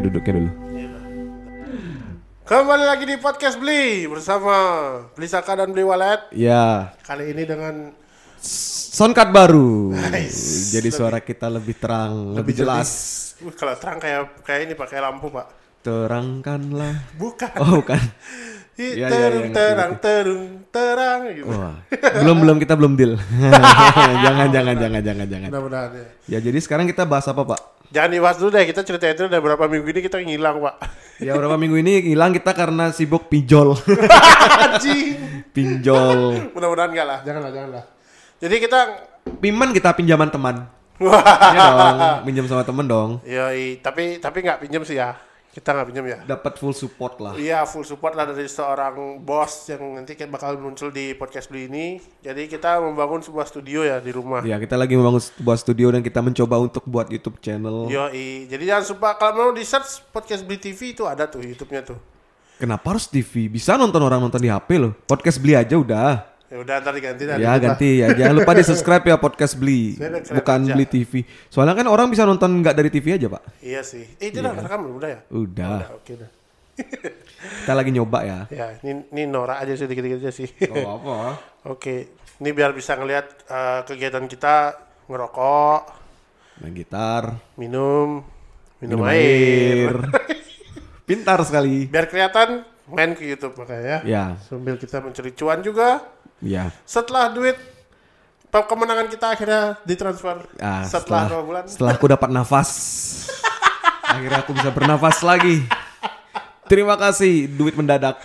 Duduknya dulu. Kembali lagi di podcast Beli bersama Beli Saka dan Beli Walet. Ya, Kali ini dengan soundcard baru. Nice. Jadi suara kita lebih terang, lebih, jelas. Uh, kalau terang kayak kayak ini pakai lampu pak. Terangkanlah. Bukan. Oh, bukan. Hi, iya, iya, terung, ngerti, terang, terung, terang gitu. Wah, belum belum kita belum deal. jangan jangan jangan jangan jangan. Mudah-mudahan ya. Ya jadi sekarang kita bahas apa pak? Jangan dibahas dulu deh, kita ceritain dulu udah berapa minggu ini kita ngilang pak. Ya beberapa minggu ini hilang kita karena sibuk pinjol. Anjing. pinjol. Mudah-mudahan enggak lah, janganlah, janganlah. Jadi kita Piman kita pinjaman teman. Wah. Iya dong, pinjam sama temen dong. Yoi, tapi tapi nggak pinjam sih ya. Kita nggak pinjam ya. Dapat full support lah. Iya full support lah dari seorang bos yang nanti bakal muncul di podcast beli ini. Jadi kita membangun sebuah studio ya di rumah. Ya kita lagi membangun sebuah studio dan kita mencoba untuk buat YouTube channel. Yoi. Jadi jangan suka kalau mau di search podcast beli TV itu ada tuh YouTube-nya tuh. Kenapa harus TV? Bisa nonton orang nonton di HP loh. Podcast beli aja udah. Ya udah ntar diganti nanti Ya kita- ganti ya. Jangan lupa di subscribe ya podcast beli. Bukan aja. beli TV. Soalnya kan orang bisa nonton nggak dari TV aja pak. Iya sih. Eh itu udah rekam belum udah ya? Udah. Udah oke udah. Kita lagi nyoba ya. Ya ini ini Nora aja sih dikit-dikit aja sih. Oh apa? Oke. Ini biar bisa ngelihat eh, kegiatan kita ngerokok, Main gitar. minum, minum, Minum air. air. Pintar sekali. biar kelihatan main ke YouTube makanya ya. Ya. Sambil kita mencari cuan juga. Ya. Setelah duit kemenangan kita akhirnya ditransfer Ah, setelah, dua bulan. Setelah aku dapat nafas. akhirnya aku bisa bernafas lagi. Terima kasih duit mendadak.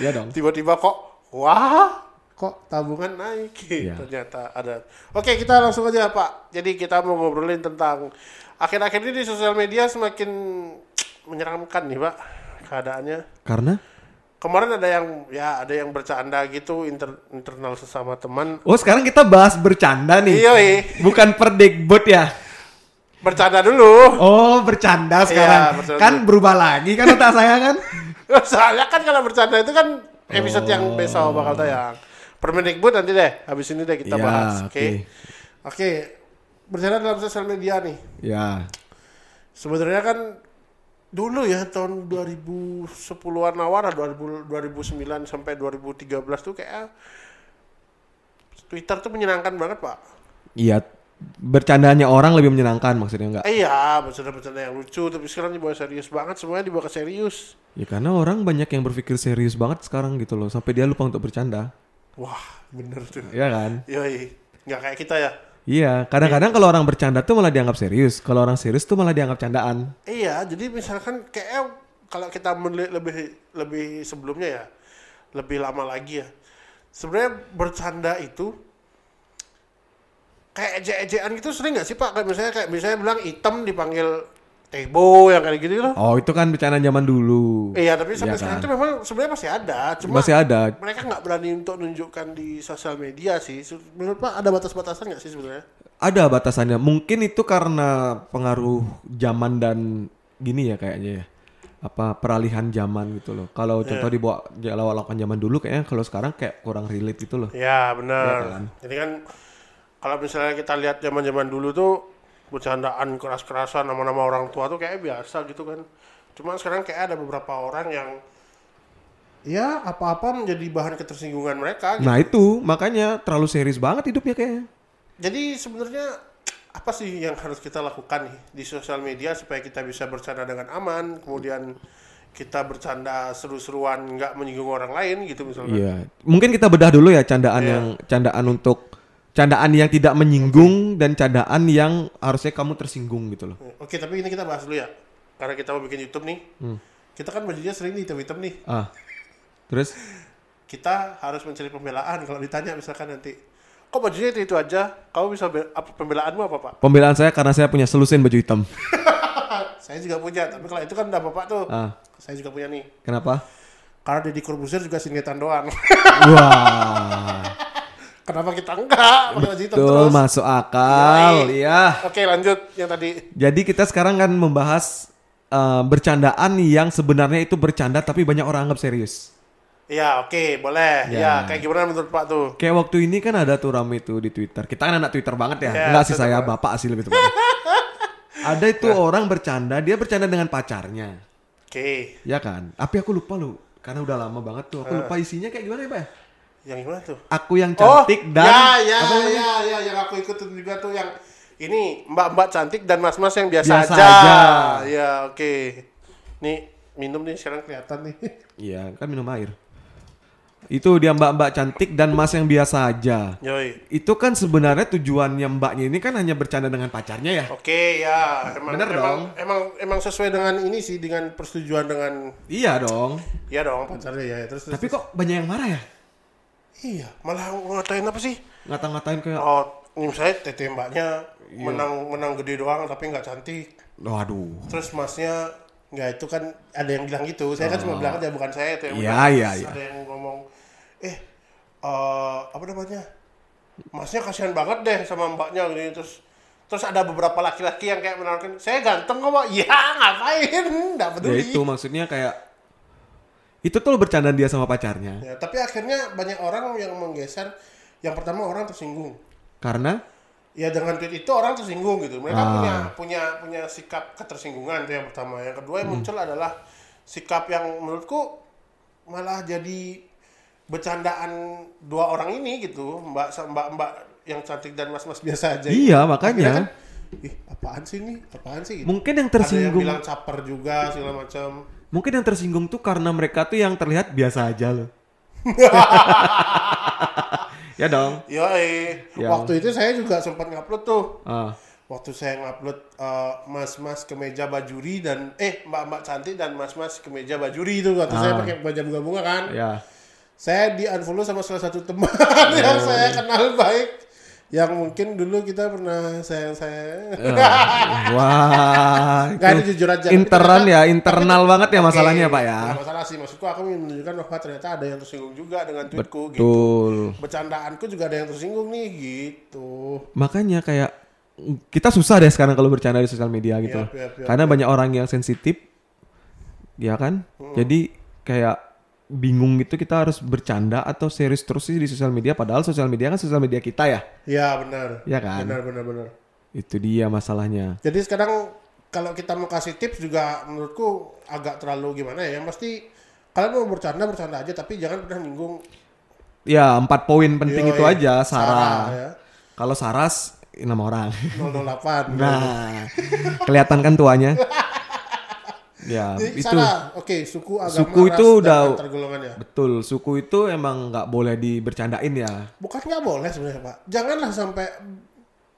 ya dong. Tiba-tiba kok wah kok tabungan naik Iya. ternyata ada. Oke kita langsung aja Pak. Jadi kita mau ngobrolin tentang akhir-akhir ini di sosial media semakin menyeramkan nih Pak keadaannya. Karena Kemarin ada yang ya ada yang bercanda gitu inter- internal sesama teman. Oh sekarang kita bahas bercanda nih. Iya, iya. Bukan perdekbot ya. bercanda dulu. Oh bercanda sekarang. Iya, bercanda. kan berubah lagi kan otak saya kan. Soalnya kan kalau bercanda itu kan episode yang Oh. besok bakal tayang. Permendikbud nanti deh, habis ini deh kita Ya, bahas. Oke. oke. Oke. Bercanda dalam sosial media nih. Ya. Sebenarnya kan dulu ya tahun 2010-an awal lah 2000 2009 sampai 2013 tuh kayak Twitter tuh menyenangkan banget, Pak. Iya. Bercandanya orang lebih menyenangkan maksudnya enggak? Eh, iya, bercanda-bercanda yang lucu, tapi sekarang dibawa serius banget, semuanya dibawa ke serius. Ya karena orang banyak yang berpikir serius banget sekarang gitu loh. Sampai dia lupa untuk bercanda. Wah, bener tuh. Iya kan? Yoi, nggak kayak kita ya. Iya. Kadang-kadang kalau orang bercanda tuh malah dianggap serius. Kalau orang serius tuh malah dianggap candaan. Iya, jadi misalkan kayak kalau kita lebih lebih sebelumnya ya, lebih lama lagi ya. Sebenarnya bercanda itu kayak ejek-ejekan gitu sering nggak sih Pak? Kayak misalnya kayak misalnya bilang hitam dipanggil Tebo yang kayak gitu loh. Oh itu kan bercandaan zaman dulu. Iya, tapi sampai Iya sekarang kan? itu memang sebenarnya masih ada. Cuma Masih ada. mereka nggak berani untuk nunjukkan di sosial media sih. Menurut Pak ada batas-batasan nggak sih sebenarnya? Ada batasannya. Mungkin itu karena pengaruh zaman dan gini ya kayaknya ya. Apa peralihan zaman gitu loh. Kalau contoh dibawa lawan zaman dulu kayaknya kalau sekarang kayak kurang relate gitu loh. Ya benar. Iya kan? Jadi kan kalau misalnya kita lihat zaman-zaman dulu tuh bercandaan keras-kerasan nama-nama orang tua tuh kayak biasa gitu kan. Cuma sekarang kayak ada beberapa orang yang ya apa-apa menjadi bahan ketersinggungan mereka. gitu. Nah itu makanya terlalu serius banget hidupnya kayaknya. Jadi sebenarnya apa sih yang harus kita lakukan nih di sosial media supaya kita bisa bercanda dengan aman, kemudian kita bercanda seru-seruan nggak menyinggung orang lain gitu misalnya. Iya. Mungkin kita bedah dulu ya candaan Iya. yang candaan untuk candaan yang tidak menyinggung dan candaan yang harusnya kamu tersinggung gitu loh. Oke, tapi ini kita bahas dulu ya. Karena kita mau bikin YouTube nih. Kita kan bajunya sering nih hitam-hitam nih. Ah. Terus Kita harus mencari pembelaan kalau ditanya misalkan nanti, kok bajunya itu itu aja? Kamu bisa be- apa pembelaanmu apa pak? pembelaan saya karena saya punya selusin baju hitam. Saya juga punya, tapi kalau itu kan udah bapak tuh. Ah. Saya juga punya nih. Kenapa? Karena Deddy Corbuzier juga singetan doang. Wah. Kenapa kita enggak pakai baju hitam Betul, terus? masuk akal. Iya. Oke lanjut yang tadi. Jadi kita sekarang kan membahas eh, bercandaan yang sebenarnya itu bercanda tapi banyak orang anggap serius. Iya oke boleh. Ya. Ya. kayak gimana menurut pak tuh? Kayak waktu ini kan ada tuh rame tuh di Twitter. Kita kan anak Twitter banget ya. Ya, Enggak sih saya banget. bapak sih lebih tepatnya. ada itu orang bercanda, dia bercanda dengan pacarnya. Oke. Ya kan? Tapi aku lupa lu. Karena udah lama banget tuh. Aku lupa isinya kayak gimana ya, Pak? Yang gimana tuh? Aku yang cantik oh, dan ya ya apa namanya? ya ya yang aku ikutin juga tuh yang ini mbak-mbak cantik dan mas-mas yang biasa, Biasa aja. aja. Ya oke. Nih minum nih sekarang kelihatan nih. Iya, kan minum air. Itu dia mbak-mbak cantik dan mas yang biasa aja. Yoi. Itu kan sebenarnya tujuannya mbaknya ini kan hanya bercanda dengan pacarnya ya. Oke ya, emang Bener emang, dong. emang emang sesuai dengan ini sih dengan persetujuan dengan Iya dong. ya dong pacarnya ya terus, terus Tapi kok banyak yang marah ya? Iya malah ngatain apa sih? Ngata-ngatain kayak, Oh, ini misalnya tete mbaknya Iya. menang menang gede doang tapi nggak cantik. waduh. Terus masnya nggak itu kan ada yang bilang gitu. Saya kan cuma bilang aja bukan saya itu yang Oh. Iya, bilang. iya, iya. Ada yang ngomong eh eh, apa namanya? Masnya kasihan banget deh sama mbaknya gitu terus terus ada beberapa laki-laki yang kayak menawarkan saya ganteng kok Pak." ya ngapain nggak Ya peduli itu maksudnya kayak itu tuh bercandaan dia sama pacarnya. Ya, tapi akhirnya banyak orang yang menggeser. Yang pertama orang tersinggung. Karena? Ya dengan tweet itu orang tersinggung gitu. Mereka Ah. punya punya punya sikap ketersinggungan itu yang pertama. Yang kedua yang Hmm. muncul adalah sikap yang menurutku malah jadi bercandaan dua orang ini gitu. Mbak mbak mbak yang cantik dan mas mas biasa aja iya Akhirnya makanya kan, ih apaan sih ini? Apaan sih gitu. mungkin yang ada yang tersinggung bilang caper juga segala macam mungkin yang tersinggung tuh karena mereka tuh yang terlihat biasa aja loh. ya dong. Yo. Ya. waktu itu saya juga sempat ngupload tuh Ah, waktu saya ngupload eh, mas-mas kemeja bajuri dan eh mbak-mbak cantik dan mas-mas kemeja bajuri itu waktu saya Ah. pakai baju bunga-bunga kan ya. saya di unfollow sama salah satu teman yang saya kenal baik yang mungkin dulu kita pernah sayang saya Wah, nggak ini itu jujur aja interan Tapi ya, internal banget ya masalahnya Oke, Pak ya. masalah sih maksudku aku ingin menunjukkan bahwa ternyata ada yang tersinggung juga dengan tweetku gitu Betul. bercandaanku juga ada yang tersinggung nih gitu Makanya kayak kita susah deh sekarang kalau bercanda di sosial media gitu. Yap, yap, yap, Karena banyak orang yang sensitif. Ya kan? Jadi kayak bingung gitu kita harus bercanda atau serius terus sih di sosial media padahal sosial media kan sosial media kita ya. ya benar Ya kan? benar benar benar Itu dia masalahnya. Jadi sekarang kalau kita mau kasih tips juga menurutku agak terlalu gimana ya. Yang pasti kalian mau bercanda bercanda aja tapi jangan pernah nyinggung Ya, empat poin penting Yoi, itu aja Sarah. Sarah, ya. Kalau Saras enam orang. 008. Nah, kelihatan kan tuanya. ya, Jadi itu Sarah, oke suku agama Suku ras, itu dan udah- ya. betul. Suku itu emang nggak boleh dibercandain ya. Bukan nggak boleh sebenarnya pak. Janganlah sampai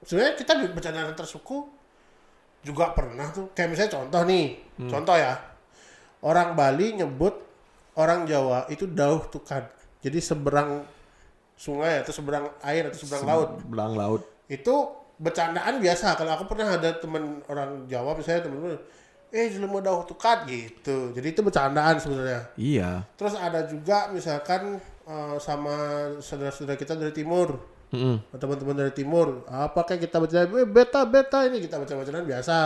sebenarnya kita bercanda antar suku juga pernah tuh. Kayak misalnya contoh nih, Hmm. contoh ya. Orang Bali nyebut orang Jawa itu dauh tukan. Jadi seberang sungai atau seberang air atau seberang laut. Belang laut. itu bercandaan biasa kalau aku pernah ada teman orang Jawa misalnya temen eh jelema dauh tukat gitu. Jadi itu bercandaan sebenarnya. Iya. terus ada juga misalkan eh, sama saudara-saudara kita dari timur. Mm-mm. teman-teman dari timur. Apakah kita baca eh, beta beta ini kita baca bacaan biasa.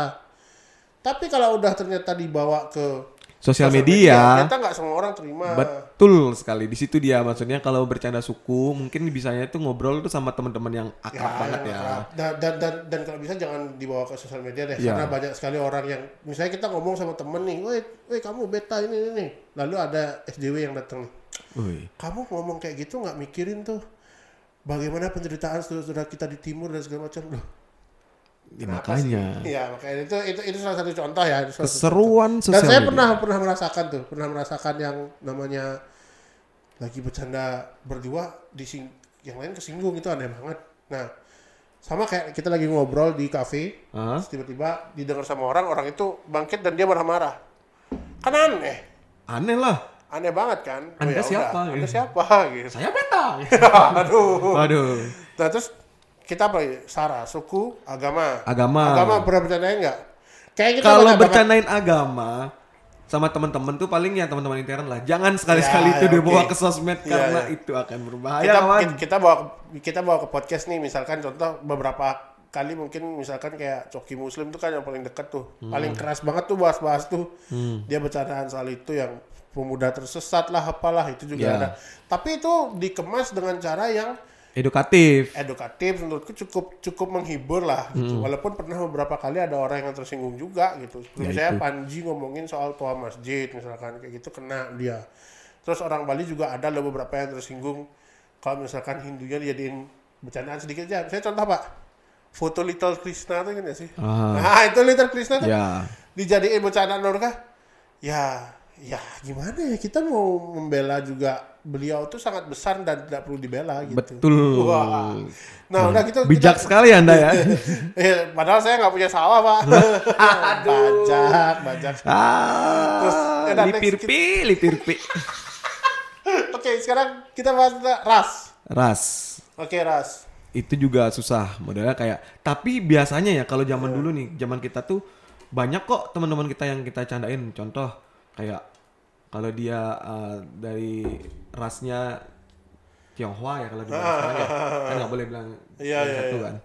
Tapi kalau udah ternyata dibawa ke Sosial media. kita nggak semua orang terima Betul sekali. Di situ dia maksudnya kalau bercanda suku mungkin bisanya itu ngobrol tuh sama teman-teman yang akrab banget yang ya. akrab. Dan, dan dan dan kalau bisa jangan dibawa ke sosial media deh, Iya. karena banyak sekali orang yang misalnya kita ngomong sama temen nih, woi, woi kamu beta ini ini nih, lalu ada SJW yang datang, Wih. kamu ngomong kayak gitu nggak mikirin tuh bagaimana penderitaan saudara kita di timur dan segala macam loh. Ya, makanya Iya makanya itu itu itu salah satu contoh ya. salah satu keseruan dan saya media. pernah pernah merasakan tuh, pernah merasakan yang namanya lagi bercanda berdua di yang lain kesinggung itu aneh banget. Nah, sama kayak kita lagi ngobrol di kafe, Hah? terus tiba-tiba didengar sama orang, orang itu bangkit dan dia marah-marah. Kan aneh, Aneh lah. aneh banget kan. Oh, Anda ya udah, siapa? Anda Gitu. siapa? Gitu. Saya beta. Aduh. Waduh. Nah terus kita apa? ya? Sara, suku, agama. Agama. Agama pernah bercandain nggak? Kayak kita Kalau bercandain agama sama teman-teman tuh paling ya teman-teman intern lah. Jangan sekali-sekali Ya, itu ya, dibawa oke. ke sosmed Iya, karena iya. itu akan berbahaya kita, kawan. kita bawa kita bawa ke podcast nih misalkan contoh beberapa kali mungkin misalkan kayak Coki Muslim tuh kan yang paling dekat tuh Hmm. paling keras banget tuh bahas-bahas tuh dia bercandaan soal itu yang pemuda tersesat lah apalah itu juga Ya. ada tapi itu dikemas dengan cara yang Edukatif. edukatif menurutku cukup cukup menghibur lah gitu. Walaupun pernah beberapa kali ada orang yang tersinggung juga gitu. Seperti Ya, saya itu. Panji ngomongin soal tua masjid misalkan kayak gitu kena dia. Terus orang Bali juga ada loh beberapa yang tersinggung kalau misalkan Hindunya dijadiin bercandaan sedikit aja. Saya contoh Pak. Foto Little Krishna tuh kan ya sih? Ah. Nah, itu Little Krishna tuh Ya. dijadiin bercandaan Nurka. Ya, ya gimana ya kita mau membela juga beliau tuh sangat besar dan tidak perlu dibela gitu. Betul. Wah. Nah, udah gitu. Bijak kita- sekali Anda ya. Eh, padahal saya nggak punya sawah, Pak. bajak, bajak. Terus, ah, ya udah, next lipirpi, lipirpi. Oke, sekarang kita bahas tentang ras. Ras. Oke, ras. Itu juga susah modelnya kayak. Tapi biasanya ya kalau zaman dulu nih, zaman kita tuh banyak kok teman-teman kita yang kita candain. Contoh kayak kalau dia eh, dari rasnya Tionghoa ya kalau di Bali sekarang ya. Kan nggak boleh bilang Iya, iya, satu iya. kan.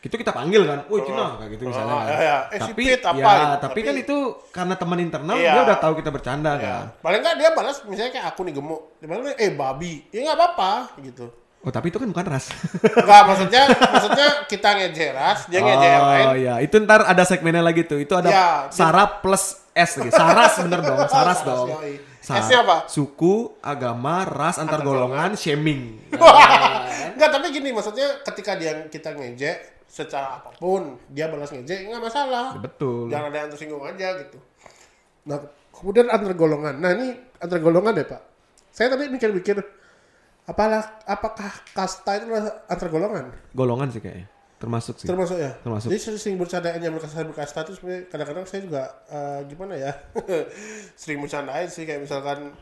Itu kita panggil kan, woi Cina kayak gitu misalnya Oh, kan. iya, iya. Eh, tapi sipit, apa ya, gitu. tapi, kan Tapi- itu karena teman internal Iya. dia udah tahu kita bercanda Ya. kan. Paling nggak dia balas misalnya kayak aku nih gemuk. Dia balas, eh babi. Ya nggak apa-apa gitu. Oh tapi itu kan bukan ras. Enggak, maksudnya maksudnya kita ngejek ras, dia ngejek yang lain. Oh iya, itu ntar ada segmennya lagi tuh. Itu ada Ya, Sara plus S lagi. Saras bener dong, Saras Saras, dong. yoi. Sa- S-nya apa? Suku, agama, ras, antar golongan, shaming. Enggak, tapi gini maksudnya ketika dia kita ngejek secara apa pun, dia balas ngejek nggak masalah. Betul. Jangan ada yang tersinggung aja gitu. Nah, kemudian antar golongan. Nah, ini antar golongan ya, Pak. Saya tadi mikir-mikir apalah apakah kasta itu antar golongan? Golongan sih kayaknya. Termasuk sih. Termasuk ya? Termasuk. Jadi sering bercandaan yang berkasta berkasta itu sebenarnya kadang-kadang saya juga eh, gimana ya? sering bercandain sih kayak misalkan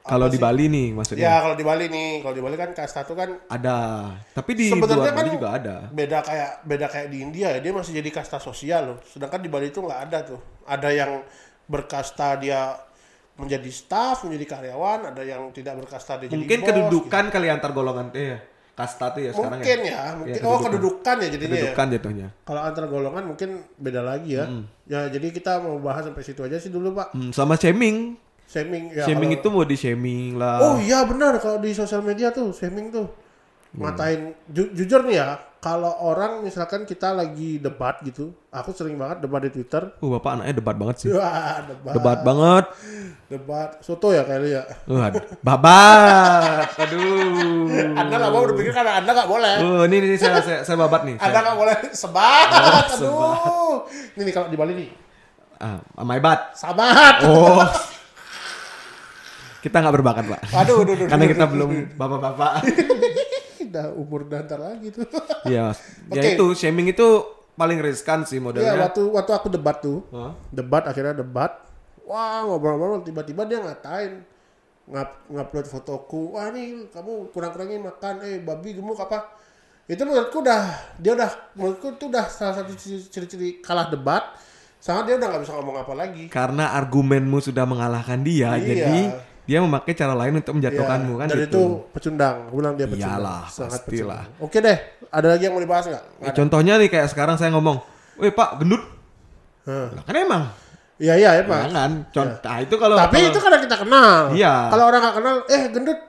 Kalau di? Bali nih maksudnya. Ya, kalau di Bali nih, kalau di Bali kan kasta itu kan Ada. Tapi di Sebenarnya kan Bali juga ada. beda kayak beda kayak di India ya dia masih jadi kasta sosial loh sedangkan di Bali itu nggak ada tuh ada yang berkasta dia menjadi staff menjadi karyawan ada yang tidak berkasta dia Mungkin jadi bos, kedudukan kali antar golongan tuh ya. Kasta tuh ya sekarang mungkin ya. ya, mungkin Iya, oh kedudukan. kedudukan ya jadinya ya Kedudukan jatuhnya. kalau antar golongan mungkin beda lagi ya ya jadi kita mau bahas sampai situ aja sih dulu pak Hmm, sama shaming. shaming ya shaming kalau- itu mau di shaming lah. Oh iya benar kalau di sosial media tuh shaming tuh ngatain ju- jujur nih ya kalau orang misalkan kita lagi debat gitu aku sering banget debat di Twitter Uh, bapak anaknya debat banget sih. Wah, debat. Debat banget. Debat. Soto ya kayaknya ya. Uh, babat. Aduh. Anda nggak mau berpikir karena Anda nggak boleh. Oh, ini, ini saya, saya, saya babat nih. Anda nggak boleh sebat. Oh, Aduh. Ini nih kalau di Bali nih. ah, my bat. Sabat. Oh. Kita nggak berbakat, Pak. Aduh, aduh, aduh. Karena kita belum bapak-bapak. Udah umur dantar lagi tuh. Iya. Ya Oke. itu shaming itu paling riskan sih Iya, modelnya. waktu waktu aku debat tuh. Hah? Debat akhirnya debat. Wah, ngobrol-ngobrol tiba-tiba dia ngatain ngap ngupload fotoku. Wah, nih kamu kurang-kurangin makan eh babi gemuk apa? Itu menurutku udah dia udah menurutku itu udah salah satu ciri-ciri kalah debat. Sama dia udah nggak bisa ngomong apa lagi. Karena argumenmu sudah mengalahkan dia, Iya. jadi dia memakai cara lain untuk menjatuhkanmu kan dan gitu. itu pecundang. Aku bilang dia pecundang. Iyalah, Sangat pastilah. pecundang. Oke deh. Ada lagi yang mau dibahas nggak? Ya, contohnya nih kayak sekarang saya ngomong, "Weh, Pak, gendut." Hah. Lah, kan emang. Iya iya ya pak. Jangan. Contoh nah, itu kalau Tapi kalau- itu karena kita kenal. Iya. Kalau orang nggak kenal, eh gendut,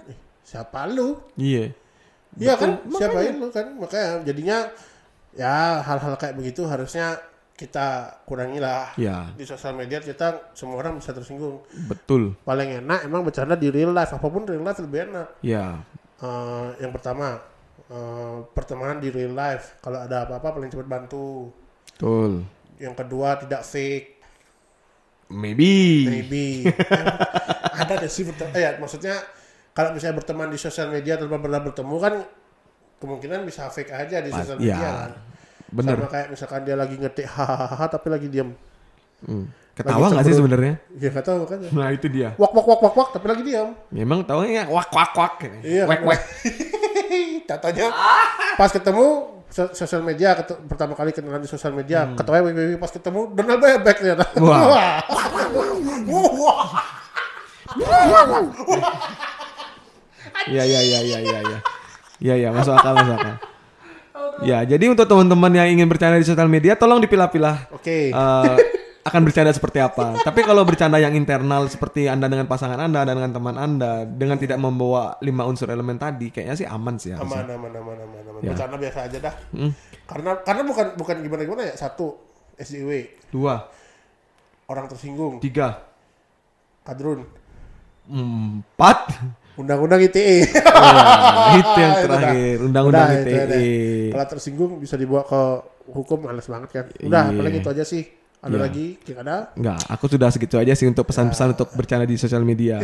siapa lu? Iya. Iya kan, siapa lu kan? Makanya jadinya ya hal-hal kayak begitu harusnya kita kurangi lah. Iya, Di sosial media kita semua orang bisa tersinggung. betul. Paling enak emang bercanda di real life, apa pun real life lebih enak. Ya, Eh, yang pertama, eh, pertemanan di real life. Kalau ada apa-apa paling cepat bantu. betul. Yang kedua tidak fake. Maybe. Maybe. Ada deh sih bertem- eh, ya, maksudnya kalau misalnya berteman di sosial media tanpa pernah bertemu kan kemungkinan bisa fake aja di sosial media ya. kan. Bener. Sama kayak misalkan dia lagi ngetik hahaha tapi lagi diam. Hmm. Ketawa nggak sih sebenarnya? Ya nggak tahu kan. Nah itu dia. Wak wak wak wak wak tapi lagi diam. Memang taunya wak wak wak. Iya. Wek wek. Katanya pas ketemu sosial media ketu- pertama kali kenalan di sosial media Hmm. ketemu wih, wih, wih, pas ketemu Donald bebek ternyata. Wah. Wah. Iya iya iya iya iya iya. Iya iya masuk akal masuk akal. Ya jadi untuk teman-teman yang ingin bercanda di sosial media tolong dipilah-pilah Oke. eh, akan bercanda seperti apa. Tapi kalau bercanda yang internal seperti Anda dengan pasangan Anda, Anda dengan teman Anda, dengan tidak membawa lima unsur elemen tadi, kayaknya sih aman sih aman aman aman aman aman Ya. bercanda biasa aja dah Hmm. karena karena bukan bukan gimana gimana ya satu SJW Dua, orang tersinggung tiga, kadrun empat. undang-undang ITE Wah, itu yang terakhir, undang-undang itu ITE. kalau tersinggung bisa dibawa ke hukum males banget kan udah Iya. paling itu aja sih ada Iya. lagi yang ada Enggak, aku sudah segitu aja sih untuk pesan-pesan untuk bercanda di sosial media.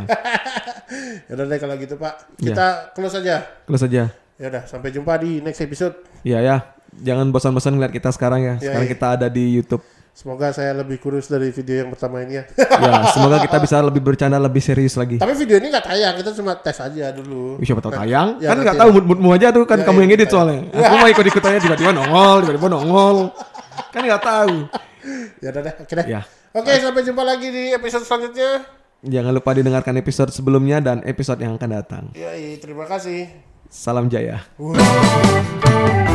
ya udah deh kalau gitu pak Iya. kita close aja Close aja. Ya udah sampai jumpa di next episode Iya ya, jangan bosan-bosan ngeliat kita sekarang ya. Iya, Sekarang iya. kita ada di YouTube. semoga saya lebih kurus dari video yang pertama ini ya Ya, semoga kita bisa lebih bercanda lebih serius lagi. tapi video ini nggak tayang kita cuma tes aja dulu siapa tahu tayang? Ya, kan nggak tahu mood-moodmu aja tuh kan Ya, kamu iya, yang edit iya. soalnya. Aku mau ikut-ikut aja tiba-tiba nongol, tiba-tiba nongol. Kan nggak tahu. ya udah deh oke deh Ya. oke sampai jumpa lagi di episode selanjutnya Jangan lupa didengarkan episode sebelumnya dan episode yang akan datang. ya terima kasih Salam jaya. Wah.